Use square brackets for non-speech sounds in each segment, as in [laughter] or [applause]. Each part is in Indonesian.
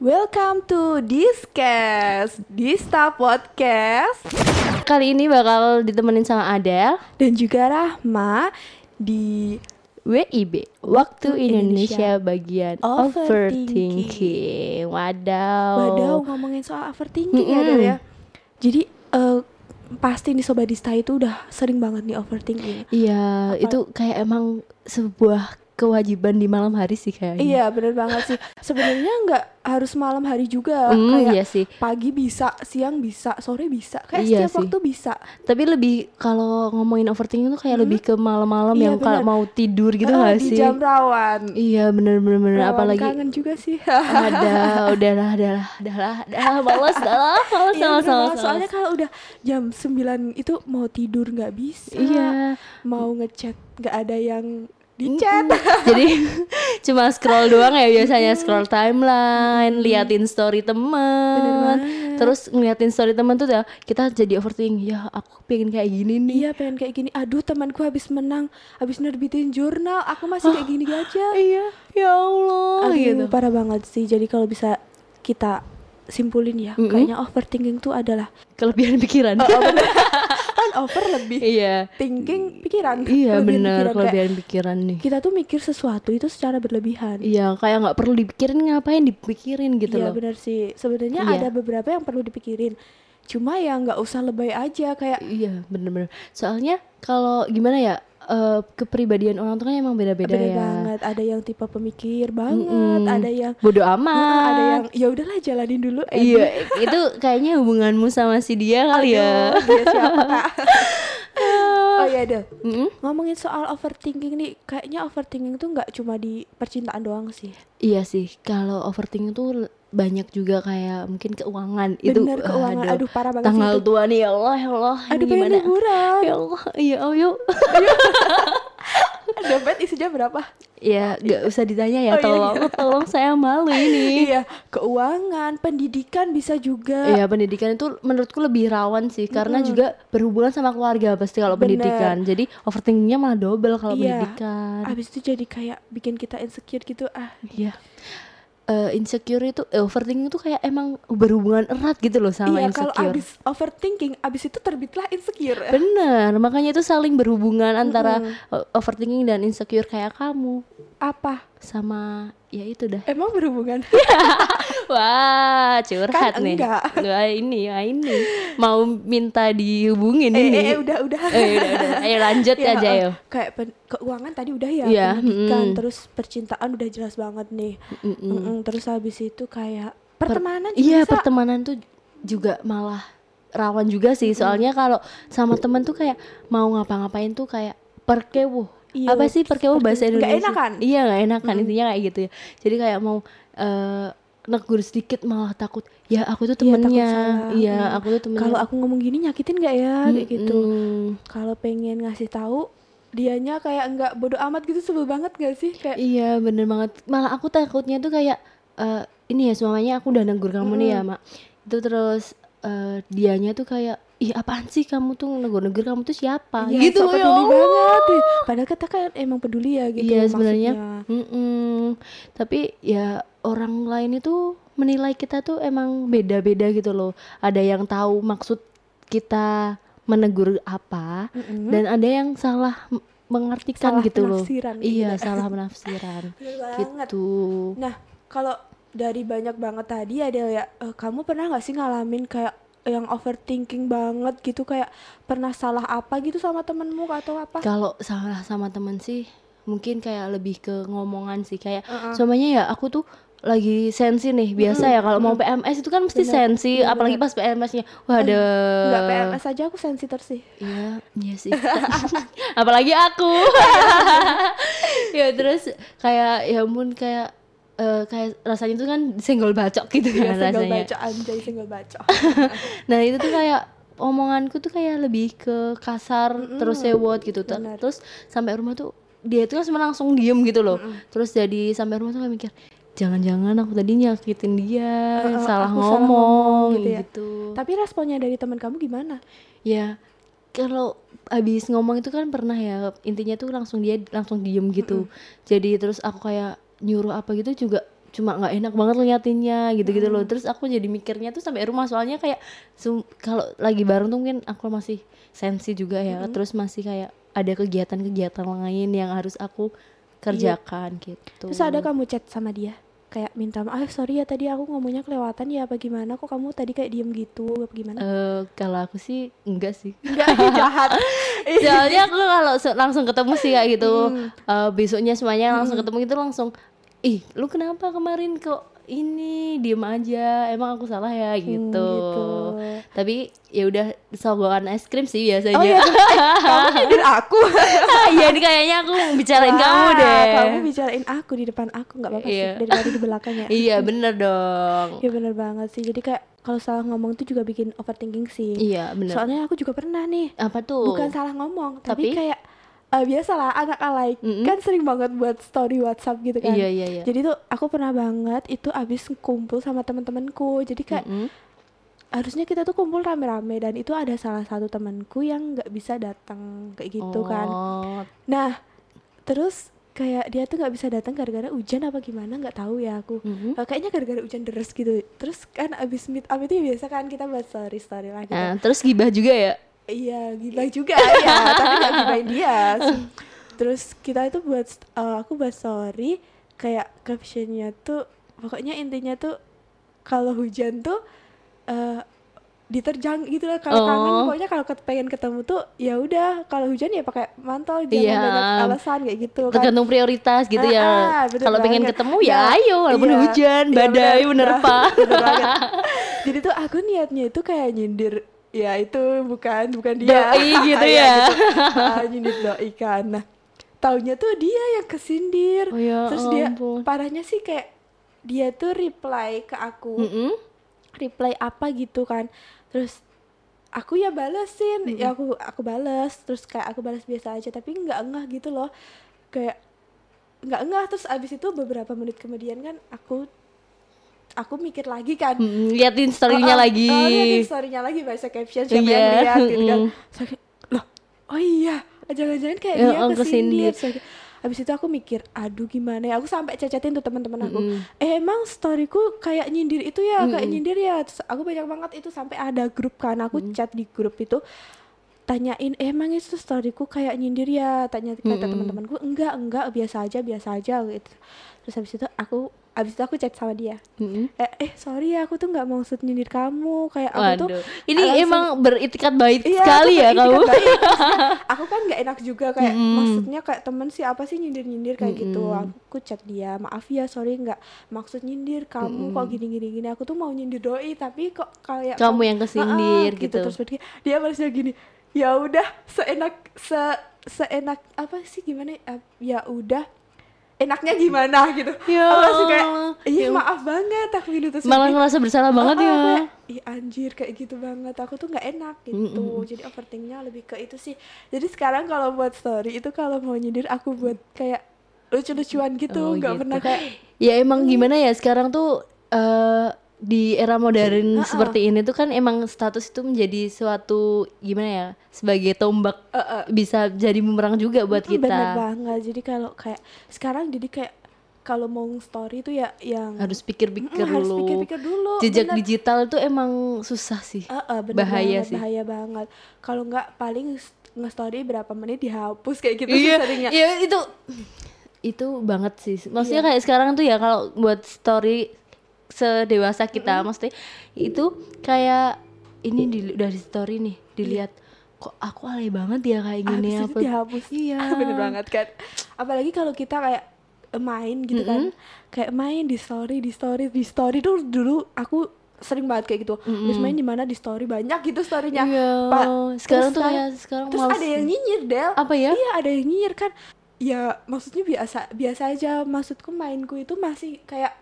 Welcome to Discast, Dista Podcast Kali ini bakal ditemenin sama Adele dan juga Rahma di WIB Waktu Indonesia, Indonesia bagian Overthinking. Overthinking Wadaw Wadaw ngomongin soal overthinking ya Mm-mm. Del ya. Jadi eh, pasti nih Sobat Dista itu udah sering banget nih overthinking. Iya Apa- itu kayak emang sebuah kewajiban di malam hari sih kayaknya Iya bener banget sih. Sebenarnya nggak harus malam hari juga. Hmm, Kayak iya sih pagi bisa, siang bisa, sore bisa. Kayak Iya setiap sih. waktu bisa. Tapi lebih kalau ngomongin overthinking tuh kayak Hmm. lebih ke malam-malam Iya, yang kalau mau tidur gitu Eh, gak di sih? jam rawan. Iya bener-bener bener. Rawan apalagi kangen juga sih. ada [laughs] udahlah udahlah udahlah udahlah males udahlah [laughs] Iya, males bener males banget. soalnya kalau udah jam 9 itu mau tidur nggak bisa. iya Mau ngechat nggak ada yang di chat. [laughs] jadi cuma scroll doang ya biasanya scroll timeline liatin story banget. terus ngeliatin story temen tuh ya kita jadi overthinking ya aku pengen kayak gini nih Iya pengen kayak gini. Aduh temanku habis menang, habis nerbitin jurnal. Aku masih kayak gini aja. iya ya Allah Aduh, gitu parah banget sih. Jadi kalau bisa kita simpulin ya, Mm-mm. kayaknya overthinking tuh adalah kelebihan pikiran [laughs] kan over lebih iya thinking pikiran. iya. Kayak kelebihan pikiran nih kita tuh mikir sesuatu itu secara berlebihan. iya kayak nggak perlu dipikirin ngapain dipikirin gitu Iya loh benar sih. Sebenarnya Iya. ada beberapa yang perlu dipikirin. Cuma ya nggak usah lebay aja kayak Iya bener-bener Soalnya kalau gimana ya eh, Kepribadian orang tuh kan emang beda-beda beda ya banget. Ada yang tipe pemikir banget, Mm-mm. ada yang Bodoh amat ada yang ya udahlah jalanin dulu. eh, Iya itu kayaknya hubunganmu sama si dia kali ya aduh, dia siapa kak? [laughs] oh iya deh. Mm-mm. Ngomongin soal overthinking nih, kayaknya overthinking tuh nggak cuma di percintaan doang sih. Iya sih Kalau overthinking tuh banyak juga kayak Mungkin keuangan itu Bener keuangan. Aduh, parah banget Tanggal itu. tua nih ya Allah ya Allah ini Aduh pengen gimana liburan. Ya Allah Iya oh yuk [laughs] Dompet isinya berapa? Ya gak usah ditanya ya Oh, iya, Tolong [laughs] Tolong saya malu ini iya, keuangan, pendidikan bisa juga. Iya pendidikan itu menurutku lebih rawan sih karena juga berhubungan sama keluarga pasti kalau Bener. pendidikan. Jadi overthinkingnya malah double kalau Iya. pendidikan. Abis itu jadi kayak bikin kita insecure gitu ah. Iya. Eh, insecure itu eh, overthinking itu kayak emang berhubungan erat gitu loh sama iya, kalau insecure. abis overthinking, abis itu terbitlah insecure. Bener, makanya itu saling berhubungan antara eh, overthinking dan insecure kayak kamu Apa? sama ya itu dah. Emang berhubungan? [laughs] Wah, curhat Kan nih. enggak. [laughs] Wah, ini, wah ini. Mau minta dihubungin eh, ini. eh, eh, udah, udah. Eh, udah, udah. Ayo lanjut Ya, aja eh, yo. Kayak pen- keuangan tadi udah ya, Iya, pendidikan, mm-mm. terus percintaan udah jelas banget nih. Mm-mm. Mm-mm, terus habis itu kayak pertemanan juga Iya, bisa. pertemanan tuh juga malah rawan juga sih. Soalnya kalau sama temen tuh kayak mau ngapa-ngapain tuh kayak perkewuh. Iya, Apa sih perkewuh bahasa Indonesia? enakan. Iya, nggak enakan intinya kayak gitu ya. Jadi kayak mau eh negur sedikit malah takut. Ya, aku tuh temennya. Iya, Mm. aku tuh temennya. Kalau aku ngomong gini nyakitin nggak ya kayak gitu. Mm-mm. Kalau pengen ngasih tahu dianya kayak nggak bodo amat gitu sebel banget gak sih kayak Iya bener banget Malah aku takutnya tuh kayak eh Ini ya semuanya aku udah negur kamu nih ya mak Itu terus eh Dianya tuh kayak Ih apaan sih kamu tuh negur-negur kamu tuh siapa Iya, Gitu ya peduli Allah. banget ih. padahal kita kan emang peduli ya gitu Iya sebenarnya maksudnya. mm-mm. Tapi ya orang lain itu Menilai kita tuh emang beda-beda gitu loh Ada yang tahu maksud kita menegur apa Mm-mm. Dan ada yang salah mengartikan Salah gitu loh penafsiran, Iya iya. salah penafsiran Bener [laughs] banget. Gitu Nah, kalau dari banyak banget tadi ada ya, eh, kamu pernah nggak sih ngalamin kayak yang overthinking banget gitu kayak pernah salah apa gitu sama temenmu atau apa? Kalau salah sama temen sih mungkin kayak lebih ke ngomongan sih kayak Uh-uh. semuanya ya aku tuh lagi sensi nih biasa ya kalau mau PMS itu kan mesti Bener, sensi iya apalagi bener. pas PMS-nya wah ada Nggak PMS aja aku sensi terus sih. iya iya sih [laughs] apalagi aku [laughs] [laughs] ya terus kayak ya ampun kayak eh, kayak rasanya tuh kan senggol bacok gitu kan single rasanya baca anjay single baca. [laughs] nah itu tuh kayak omonganku tuh kayak lebih ke kasar terus sewot gitu Ter- benar. terus sampai rumah tuh dia itu kan cuma langsung diem gitu loh terus jadi sampai rumah tuh kayak mikir jangan-jangan aku tadi nyakitin dia Heeh, salah aku salah ngomong ngomong gitu ya. gitu Tapi responnya dari teman kamu gimana? ya kalau abis ngomong itu kan pernah ya intinya tuh langsung dia langsung diem gitu jadi terus aku kayak nyuruh apa gitu juga cuma nggak enak banget liatinnya gitu-gitu Hmm. loh terus aku jadi mikirnya tuh sampai rumah soalnya kayak kalau lagi bareng tuh mungkin aku masih sensi juga ya. Hmm. terus masih kayak ada kegiatan-kegiatan lain yang harus aku kerjakan gitu. Iya. Terus ada kamu chat sama dia? Kayak minta maaf sorry ya tadi aku ngomongnya kelewatan ya apa gimana? Kok kamu tadi kayak diem gitu? Apa gimana? Eh, kalau aku sih enggak sih. Enggak [laughs] jahat. [laughs] Soalnya aku kalau langsung ketemu sih kayak gitu. Hmm. Eh, besoknya semuanya langsung ketemu itu langsung ih lu kenapa kemarin kok ini diem aja? Emang aku salah ya? Gitu, gitu. tapi ya udah sogokan es krim sih biasanya. Oh iya [laughs] kamu nyindir aku. [laughs] Iya ini kayaknya aku bicarain kamu Wah, deh. kamu bicarain aku di depan aku nggak apa-apa Iya. sih daripada di belakang ya [laughs] iya bener dong. Ya bener banget sih. Jadi kayak kalau salah ngomong tuh juga bikin overthinking sih. Iya bener. Soalnya aku juga pernah nih apa tuh? bukan salah ngomong tapi, Tapi? kayak eh, biasalah anak alay Mm-mm. kan sering banget buat story WhatsApp gitu kan. Iya iya iya. Jadi tuh aku pernah banget itu abis kumpul sama teman-temanku jadi kayak Mm-mm. harusnya kita tuh kumpul rame-rame dan itu ada salah satu temanku yang nggak bisa datang kayak gitu kan. Oh, nah terus kayak dia tuh nggak bisa datang gara-gara hujan apa gimana nggak tahu ya aku. Mhm. Eh, kayaknya gara-gara hujan deras gitu. Terus kan abis meet up itu ya biasa kan kita buat story story lah gitu. Nah, terus gibah juga ya? Iya, gibah juga ya, [laughs] tapi dia. Terus kita itu buat eh, aku buat story kayak captionnya tuh pokoknya intinya tuh kalau hujan tuh eh diterjang gitu lah kalau kangen Oh. pokoknya kalau pengen ketemu tuh ya udah kalau hujan ya pakai mantel jangan Iya. banyak alasan kayak gitu kan tergantung prioritas gitu Ah, ya ah, bener kalau pengen ketemu ya Nah, ayo walaupun iya. hujan Iya, badai bener, menerpa [laughs] bener banget. jadi tuh aku niatnya itu kayak nyindir ya itu bukan bukan dia. Doi gitu [laughs] Iya, ya. gitu. Ah, nyindir doi kan nah taunya tuh dia yang kesindir. Oh ya terus dia ampun. parahnya sih kayak dia tuh reply ke aku. Mm-mm. reply apa gitu kan. Terus aku ya balesin. Ya aku aku balas terus kayak aku balas biasa aja tapi nggak engah gitu loh. Kayak nggak engah terus abis itu beberapa menit kemudian kan aku aku mikir lagi kan Mm-mm, liatin story-nya Oh, oh, lagi oh, liatin story-nya lagi baca caption siapa Iya, yang lihat gitu kan aku, loh oh iya jangan-jangan kayak Ya, dia kesindir kesindir. Terus aku- Abis itu aku mikir, aduh gimana ya, aku sampai cacatin tuh teman-teman aku. Mm-mm. Eh emang storyku kayak nyindir itu ya, kayak Mm-mm. nyindir ya. Terus aku banyak banget itu sampai ada grup kan, aku chat di grup itu tanyain eh, emang itu storyku kayak nyindir ya tanya kata Mm-mm. teman-temanku enggak enggak biasa aja biasa aja gitu terus habis itu aku habis itu aku chat sama dia Mm-mm. eh, eh sorry ya aku tuh nggak maksud nyindir kamu kayak aku tuh Waduh, ini langsung- emang beritikat baik Iya, sekali ya kamu. baik. [laughs] Aku kan nggak enak juga kayak Mm-mm. maksudnya kayak temen siapa sih nyindir nyindir kayak gitu Mm-mm. aku chat dia maaf ya sorry nggak maksud nyindir kamu kok gini gini gini aku tuh mau nyindir doi tapi kok kayak Kamu yang kesindir Ah, gitu. terus dia dia balasnya gini ya udah seenak se seenak apa sih gimana ya? ya udah. Enaknya gimana gitu. Ya aku langsung kayak iya Ya maaf banget aku gitu terus Malah ngerasa bersalah banget Oh, ya. oh, kayak, Ih anjir kayak gitu banget. Aku tuh nggak enak gitu. Jadi overthinkingnya lebih ke itu sih. Jadi sekarang kalau buat story itu kalau mau nyindir aku buat kayak lucu-lucuan gitu Oh, nggak gitu. pernah kayak Ya emang gimana ya sekarang tuh eh di era modern Ha-ha. seperti ini tuh kan emang status itu menjadi suatu gimana ya sebagai tombak eh, eh, bisa jadi bumerang juga buat Bener kita. banget Jadi kalau kayak Sekarang jadi kayak Kalau mau story itu ya yang Harus pikir-pikir Mm, harus dulu. pikir-pikir dulu Jejak bener. digital itu emang susah sih. Eh, eh, bener Bahaya banget, sih. Bahaya banget Kalau nggak paling nge-story berapa menit dihapus kayak gitu iya, sih seringnya iya itu itu banget sih. Maksudnya Iya. kayak sekarang tuh ya kalau buat story sedewasa kita, maksudnya itu kayak ini di, dari story nih dilihat kok aku alay banget ya kayak gini Habis apa? dihapus Iya. [laughs] bener banget kan? Apalagi kalau kita kayak main gitu kan kayak main di story di story di story tuh dulu aku sering banget kayak gitu terus main di mana di story banyak gitu storynya. Iya, Pak, sekarang terus tuh kan- kayak sekarang terus males. ada yang nyinyir Del. Apa ya? iya ada yang nyinyir kan. Ya maksudnya biasa biasa aja maksudku mainku itu masih kayak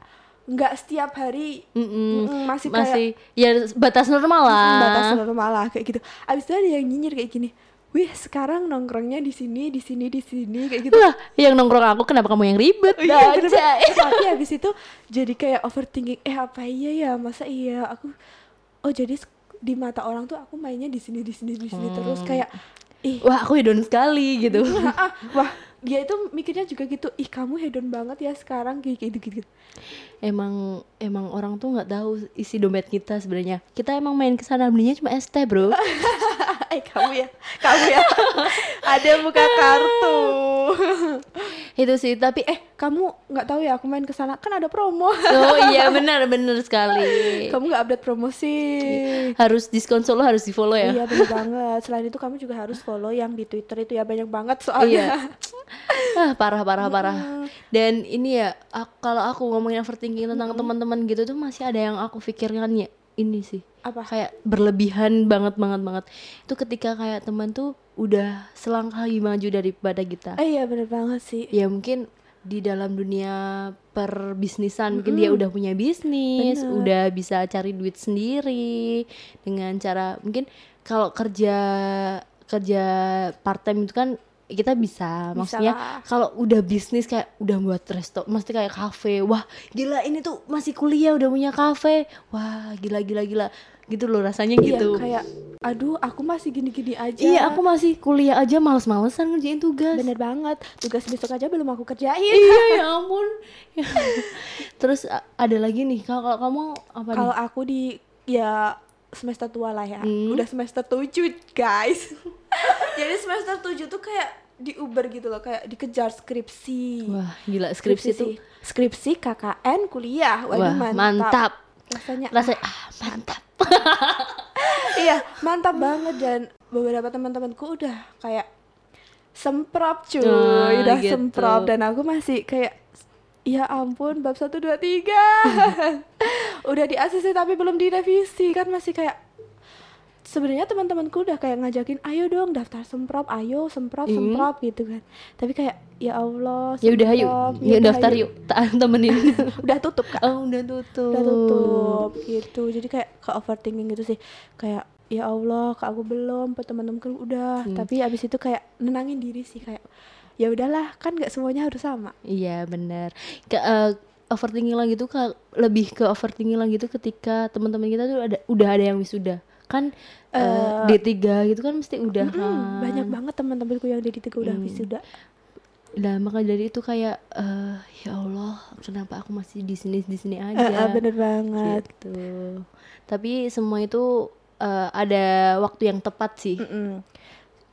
nggak setiap hari Mm-mm. Mm-mm, masih kayak masih ya batas normal lah. Mm, batas normal lah kayak gitu. Abis itu ada yang nyinyir kayak gini wih sekarang nongkrongnya di sini di sini di sini kayak gitu. Lah yang nongkrong aku kenapa kamu yang ribet? Oh iya, banget. tapi habis itu jadi kayak overthinking eh apa iya ya? Masa iya? Aku oh jadi di mata orang tuh aku mainnya di sini di sini di sini terus kayak ih. Wah aku hedon sekali gitu. Ah, wah dia itu mikirnya juga gitu ih kamu hedon banget ya sekarang kayak gitu gitu emang emang orang tuh nggak tahu isi dompet kita sebenarnya. Kita emang main ke sana belinya cuma ST bro [laughs] [laughs] eh kamu ya kamu ya. [laughs] Ada buka kartu. [laughs] Itu sih tapi eh kamu nggak tahu ya aku main ke sana kan ada promo. Oh iya benar benar sekali. Kamu nggak update promosi. Harus diskon solo harus di follow ya. Iya benar banget. Selain itu kamu juga harus follow yang di twitter itu ya banyak banget soalnya. Ah parah parah parah. Dan ini ya kalau aku ngomongin overthinking tentang teman-teman gitu tuh masih ada yang aku pikirkan ya ini sih. Apa? Kayak berlebihan banget banget banget. Itu ketika kayak teman tuh udah selangkah lebih maju daripada kita. Eh iya benar banget sih. Ya mungkin di dalam dunia perbisnisan mungkin dia udah punya bisnis Bener. udah bisa cari duit sendiri dengan cara mungkin kalau kerja kerja part time itu kan kita bisa, maksudnya kalau udah bisnis kayak udah buat resto mesti kayak kafe wah gila ini tuh masih kuliah udah punya kafe. Wah gila gila gila. Gitu loh rasanya gitu. iya kayak aduh aku masih gini-gini aja. Iya aku masih kuliah aja males-malesan ngerjain tugas. Bener banget. Tugas besok aja belum aku kerjain. Iya [laughs] ya ampun. [laughs] Terus ada lagi nih kalau kamu apa kalau aku di ya semester tua lah ya. Hmm. udah semester 7 guys. [laughs] Jadi semester 7 tuh kayak di Uber gitu loh kayak dikejar skripsi. Wah gila skripsi tuh. sih. skripsi KKN kuliah. Waduh wah mantap, mantap. Rasanya rasanya ah mantap. [laughs] iya mantap banget. Dan beberapa teman-temanku udah kayak semprot cuy. Ah, udah gitu. semprot. Dan aku masih kayak ya ampun bab satu dua tiga. [laughs] Udah di ACC tapi belum direvisi. Kan masih kayak sebenarnya teman-temanku udah kayak ngajakin ayo dong daftar semprot ayo semprot Hmm. semprot gitu kan. Tapi kayak ya Allah ya udah ayo. ya udah, daftar yuk [laughs] tak temenin. [laughs] Udah tutup kak. Oh udah tutup. Udah tutup gitu. Jadi kayak ke overthinking gitu sih. Kayak ya Allah ke aku belum teman-temanku udah. Hmm. tapi abis itu kayak nenangin diri sih kayak ya udahlah kan nggak semuanya harus sama iya benar ke eh, overthinking lagi tuh ke, lebih ke overthinking lagi tuh ketika teman-teman kita tuh ada udah ada yang wisuda kan eh, D3 gitu kan mesti udah Mm, banyak banget teman-temanku yang dari tiga udah Hmm. wisuda Nah, maka dari itu kayak eh ya Allah, kenapa aku masih di sini di sini aja? eh, bener banget Gitu. Tapi semua itu eh, ada waktu yang tepat sih. Mm-mm.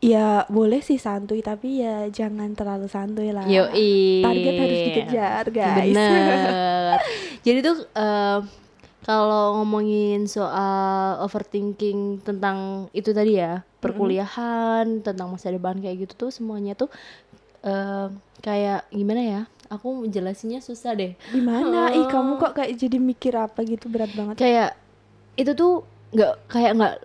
Ya boleh sih santuy tapi ya jangan terlalu santuy lah Yoi. target harus dikejar guys Bener. [laughs] Jadi tuh eh, kalau ngomongin soal overthinking tentang itu tadi ya, perkuliahan, tentang masa depan kayak gitu tuh semuanya tuh eh, kayak gimana ya? Aku jelasinnya susah deh. gimana ih kamu kok kayak jadi mikir apa gitu berat banget Kayak itu tuh nggak kayak nggak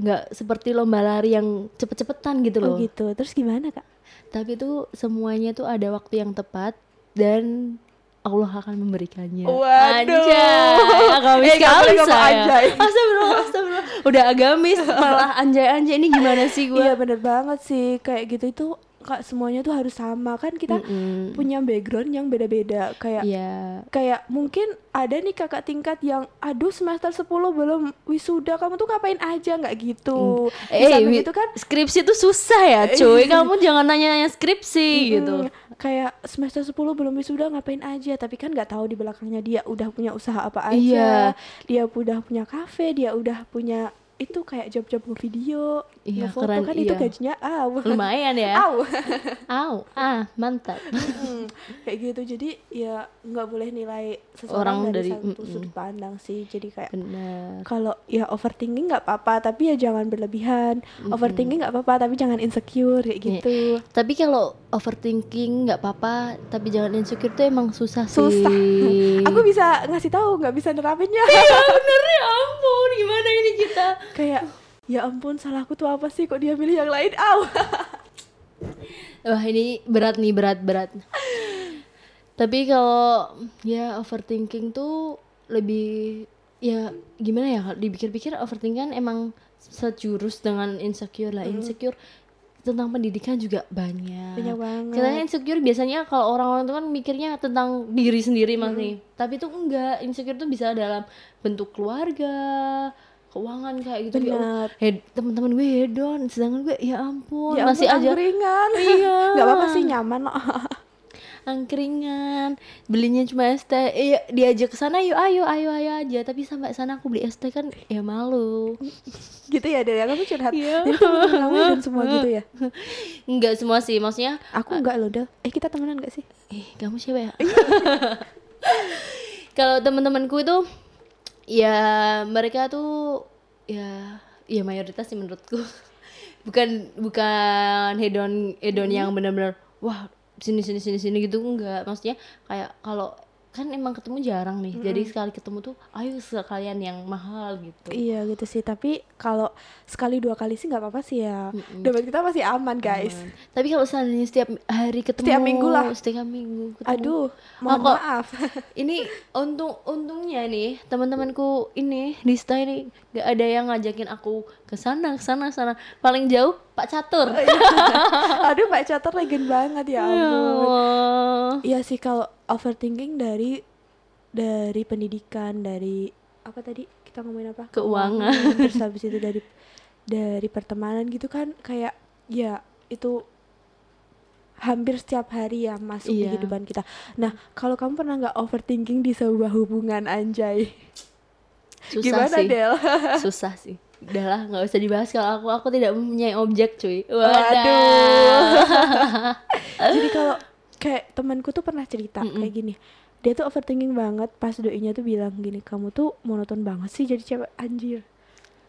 nggak seperti lomba lari yang cepet-cepetan gitu loh. oh gitu terus gimana kak Tapi tuh semuanya tuh ada waktu yang tepat dan Allah akan memberikannya. Waduh. Anjay, agamis Eh, sekali saya. anjay. [laughs] Astagfirullah, astagfirullah. Udah agamis malah anjay-anjay ini gimana sih gue? Iya bener banget sih kayak gitu itu kak semuanya tuh harus sama kan kita Mm-mm. punya background yang beda-beda kayak Iya. kayak mungkin ada nih kakak tingkat yang aduh semester 10 belum wisuda kamu tuh ngapain aja nggak gitu Di Eh, samping wi- itu kan skripsi tuh susah ya, cuy. [laughs] Kamu jangan nanya-nanya skripsi gitu. mm, kayak semester 10 belum wisuda ngapain aja tapi kan nggak tahu di belakangnya dia udah punya usaha apa Iya. aja dia udah punya kafe dia udah punya itu kayak job-job video Iya, ngefoto keren, kan itu iya. gajinya aw Lumayan ya. aw Au, ah, mantap. Mm, kayak gitu jadi ya nggak boleh nilai seseorang Orang dari, dari- satu mm-mm. sudut pandang sih jadi kayak kalau ya overthinking nggak apa-apa tapi ya jangan berlebihan overthinking nggak apa-apa tapi jangan insecure kayak Iya. gitu Tapi kalau overthinking nggak apa-apa, tapi jangan insecure tuh emang susah sih. susah [laughs] aku bisa ngasih tahu nggak bisa nerapinnya ya bener ya ampun, gimana ini kita? Kayak ya ampun salahku tuh apa sih? Kok dia milih yang lain? Aw [laughs] Wah ini berat nih berat berat. Tapi kalau ya overthinking tuh lebih ya gimana ya? Kalau dipikir-pikir overthinking kan emang sejurus dengan insecure lah. Insecure tentang pendidikan juga banyak. banyak banget. Kan insecure biasanya kalau orang-orang itu kan mikirnya tentang diri sendiri masih. Tapi itu enggak, insecure itu bisa dalam bentuk keluarga, keuangan kayak gitu ya. Benar. Hed- teman-teman gue hedon sedangkan gue ya ampun. Ya masih ampun, aja. angkringan. [laughs] Iya. nggak apa-apa sih nyaman loh [laughs] angkringan. Belinya cuma es teh iya diajak ke sana yuk ayo ayo ayo aja. Tapi sampai sana aku beli es teh kan ya malu. [laughs] Gitu ya dari kamu curhat. Iya. jadi kamu dan semua gitu ya. Enggak semua sih maksudnya aku enggak loh Del. Eh kita temenan gak sih? Eh kamu siapa ya? Kalau teman-temanku itu ya mereka tuh ya ya mayoritas sih menurutku. [laughs] Bukan bukan hedon hedon yang benar-benar wah sini sini sini sini gitu enggak. Maksudnya kayak kalau kan emang ketemu jarang nih. Jadi sekali ketemu tuh ayo sekalian yang mahal gitu. Iya gitu sih. Tapi kalau sekali dua kali sih nggak apa-apa sih ya. Dompet kita masih aman guys. Tapi kalau seandainya setiap hari ketemu Setiap minggu lah. setiap minggu ketemu, aduh mohon kok- maaf. [laughs] ini untung untungnya nih teman-temanku ini di ini gak ada yang ngajakin aku ke sana ke sana sana paling jauh Pak Catur [laughs] aduh mbak Catur legend banget ya Ya ampun iya sih kalau overthinking dari dari pendidikan dari apa tadi kita ngomongin apa Keuangan. terus habis itu dari dari pertemanan gitu kan kayak ya itu hampir setiap hari ya masuk di Iya. kehidupan kita. Nah, kalau kamu pernah nggak overthinking di sebuah hubungan anjay? susah Gimana sih Del? susah sih udahlah nggak usah dibahas kalau aku aku tidak mempunyai objek cuy Waduh. Jadi kalau kayak temanku tuh pernah cerita kayak gini. Dia tuh overthinking banget pas doinya tuh bilang gini, "Kamu tuh monoton banget sih jadi cewek anjir."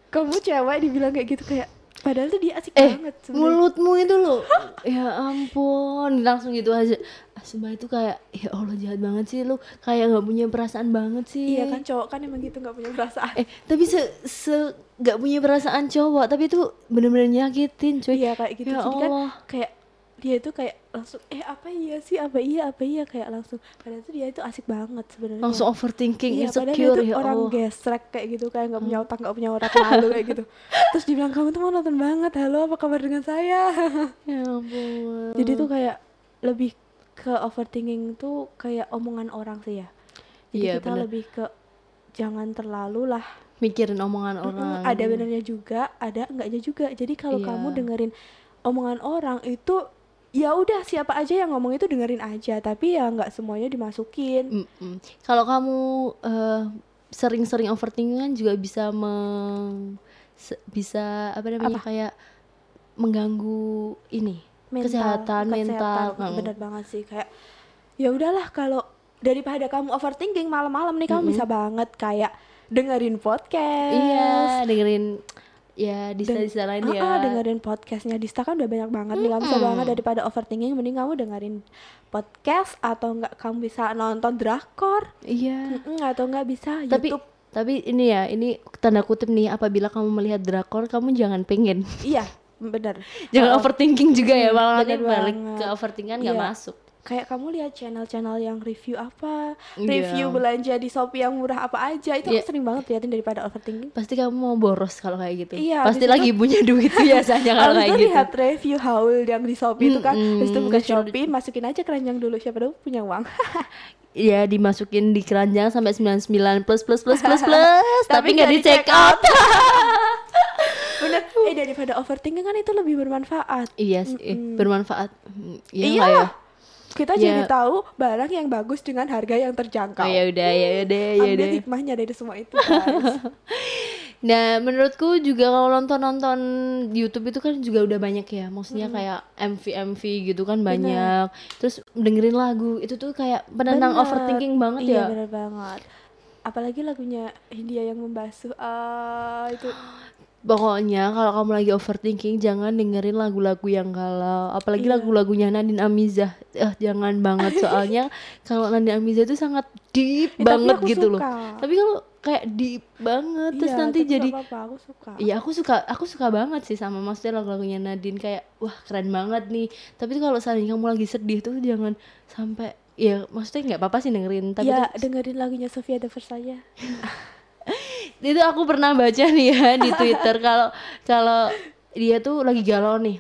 Kamu cewek dibilang kayak gitu kayak padahal tuh dia asik eh banget sebenarnya. mulutmu itu loh ya ampun langsung gitu aja Ah, sumpah itu kayak ya Allah jahat banget sih lu kayak nggak punya perasaan banget sih Iya kan cowok kan emang gitu nggak punya perasaan. eh tapi se se nggak punya perasaan cowok tapi itu bener-bener nyakitin cuy Iya kayak gitu. Ya Jadi kan kayak dia itu kayak langsung eh apa iya sih apa iya apa iya kayak langsung padahal tuh dia itu asik banget sebenarnya. langsung overthinking Iya, padahal dia insecure tuh ya orang Allah Hmm. gesrek kayak gitu kayak nggak punya otak nggak punya otak malu kayak gitu. [laughs] Terus dibilang kamu tuh monoton banget. Halo apa kabar dengan saya? [laughs] ya ampun Jadi tuh kayak lebih ke overthinking tuh kayak omongan orang sih ya. Jadi Iya, kita bener. lebih ke jangan terlalu lah. mikirin omongan orang ada benernya juga, ada enggaknya juga. Jadi kalau Iya. kamu dengerin omongan orang itu ya udah siapa aja yang ngomong itu dengerin aja, tapi ya nggak semuanya dimasukin. Mm-mm. Kalau kamu eh, sering-sering overthinking kan juga bisa meng, bisa apa namanya kayak mengganggu ini kesehatan mental. kesehatan. Mm. bener banget sih kayak ya udahlah kalau daripada kamu overthinking malam-malam nih kamu bisa banget kayak dengerin podcast. Iya, dengerin ya di Dan- sana lain ya. ah, dengerin podcastnya Dista kan udah banyak banget nih kamu bisa banget daripada overthinking mending kamu dengerin podcast atau enggak kamu bisa nonton drakor Iya. Mm-mm, atau enggak bisa Tapi YouTube tapi ini ya, ini tanda kutip nih apabila kamu melihat drakor kamu jangan pengen. iya bener [laughs] jangan Oh, overthinking juga ya, Hmm, malah bener balik ke overthinking nggak Iya. masuk. Kayak kamu lihat channel-channel yang review apa Iya. review belanja di Shopee yang murah apa aja itu Iya. aku sering banget liatin daripada overthinking Pasti kamu mau boros kalau kayak gitu. Iya, Pasti lagi punya [laughs] duit biasanya kalau kayak itu gitu. lihat review haul yang di Shopee itu kan Mm-mm, Habis itu buka Shopee masukin aja keranjang dulu siapa tahu punya uang [laughs] ya dimasukin di keranjang sampai 99 plus plus plus plus plus [laughs] tapi nggak di check out. bener eh daripada overthinking kan itu lebih bermanfaat iya sih, bermanfaat. Hmm, Iya Iya nggak ya? Kita Ya. jadi tahu barang yang bagus dengan harga yang terjangkau Oh ya udah ya udah ya udah. hikmahnya dari semua itu guys [laughs] Nah, menurutku juga kalau nonton-nonton YouTube itu kan juga udah banyak ya. Maksudnya kayak MV MV gitu kan banyak. Terus dengerin lagu itu tuh kayak penenang Bener. overthinking banget iya ya. bener banget apalagi lagunya Hindia yang membasuh ah itu [gasps] Pokoknya kalau kamu lagi overthinking jangan dengerin lagu-lagu yang galau, apalagi Iya. lagu-lagunya Nadine Amizah. Eh jangan banget soalnya [laughs] kalau Nadine Amizah itu sangat deep Eh, banget gitu loh. suka. Tapi kalau kayak deep banget terus Iya, nanti tapi jadi apa-apa, aku suka Iya aku suka aku suka banget sih sama maksudnya lagu-lagunya Nadine kayak wah keren banget nih. Tapi kalau seandainya kamu lagi sedih tuh jangan sampai ya maksudnya nggak apa-apa sih dengerin tapi ya dengerin lagunya Sofia the First aja [laughs] itu aku pernah baca nih ya di Twitter [laughs] kalau kalau dia tuh lagi galau nih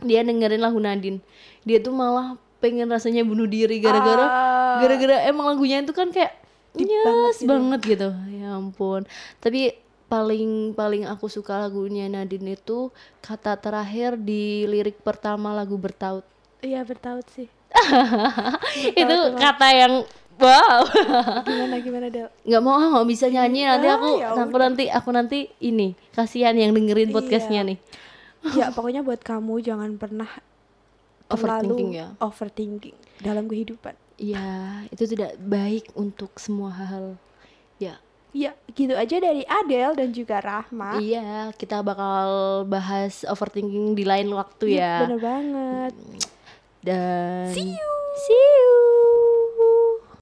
dia dengerin lagu Nadine dia tuh malah pengen rasanya bunuh diri gara-gara Ah. gara-gara emang lagunya itu kan kayak Deep nyes banget banget gitu. gitu. ya ampun tapi paling paling aku suka lagunya Nadine itu kata terakhir di lirik pertama lagu bertaut. Iya bertaut sih. [laughs] itu emang. kata yang wow. Gimana gimana Del? nggak mau ah nggak bisa nyanyi nanti Ah, aku ya aku nanti aku nanti ini kasihan yang dengerin podcastnya Iya. nih. ya pokoknya buat kamu jangan pernah Overthinking ya. overthinking dalam kehidupan. Iya, itu tidak baik untuk semua hal. Ya, Ya, gitu aja dari Adele dan juga Rahma. iya, kita bakal bahas overthinking di lain waktu Iya, ya. Bener banget. Dan See you. See you.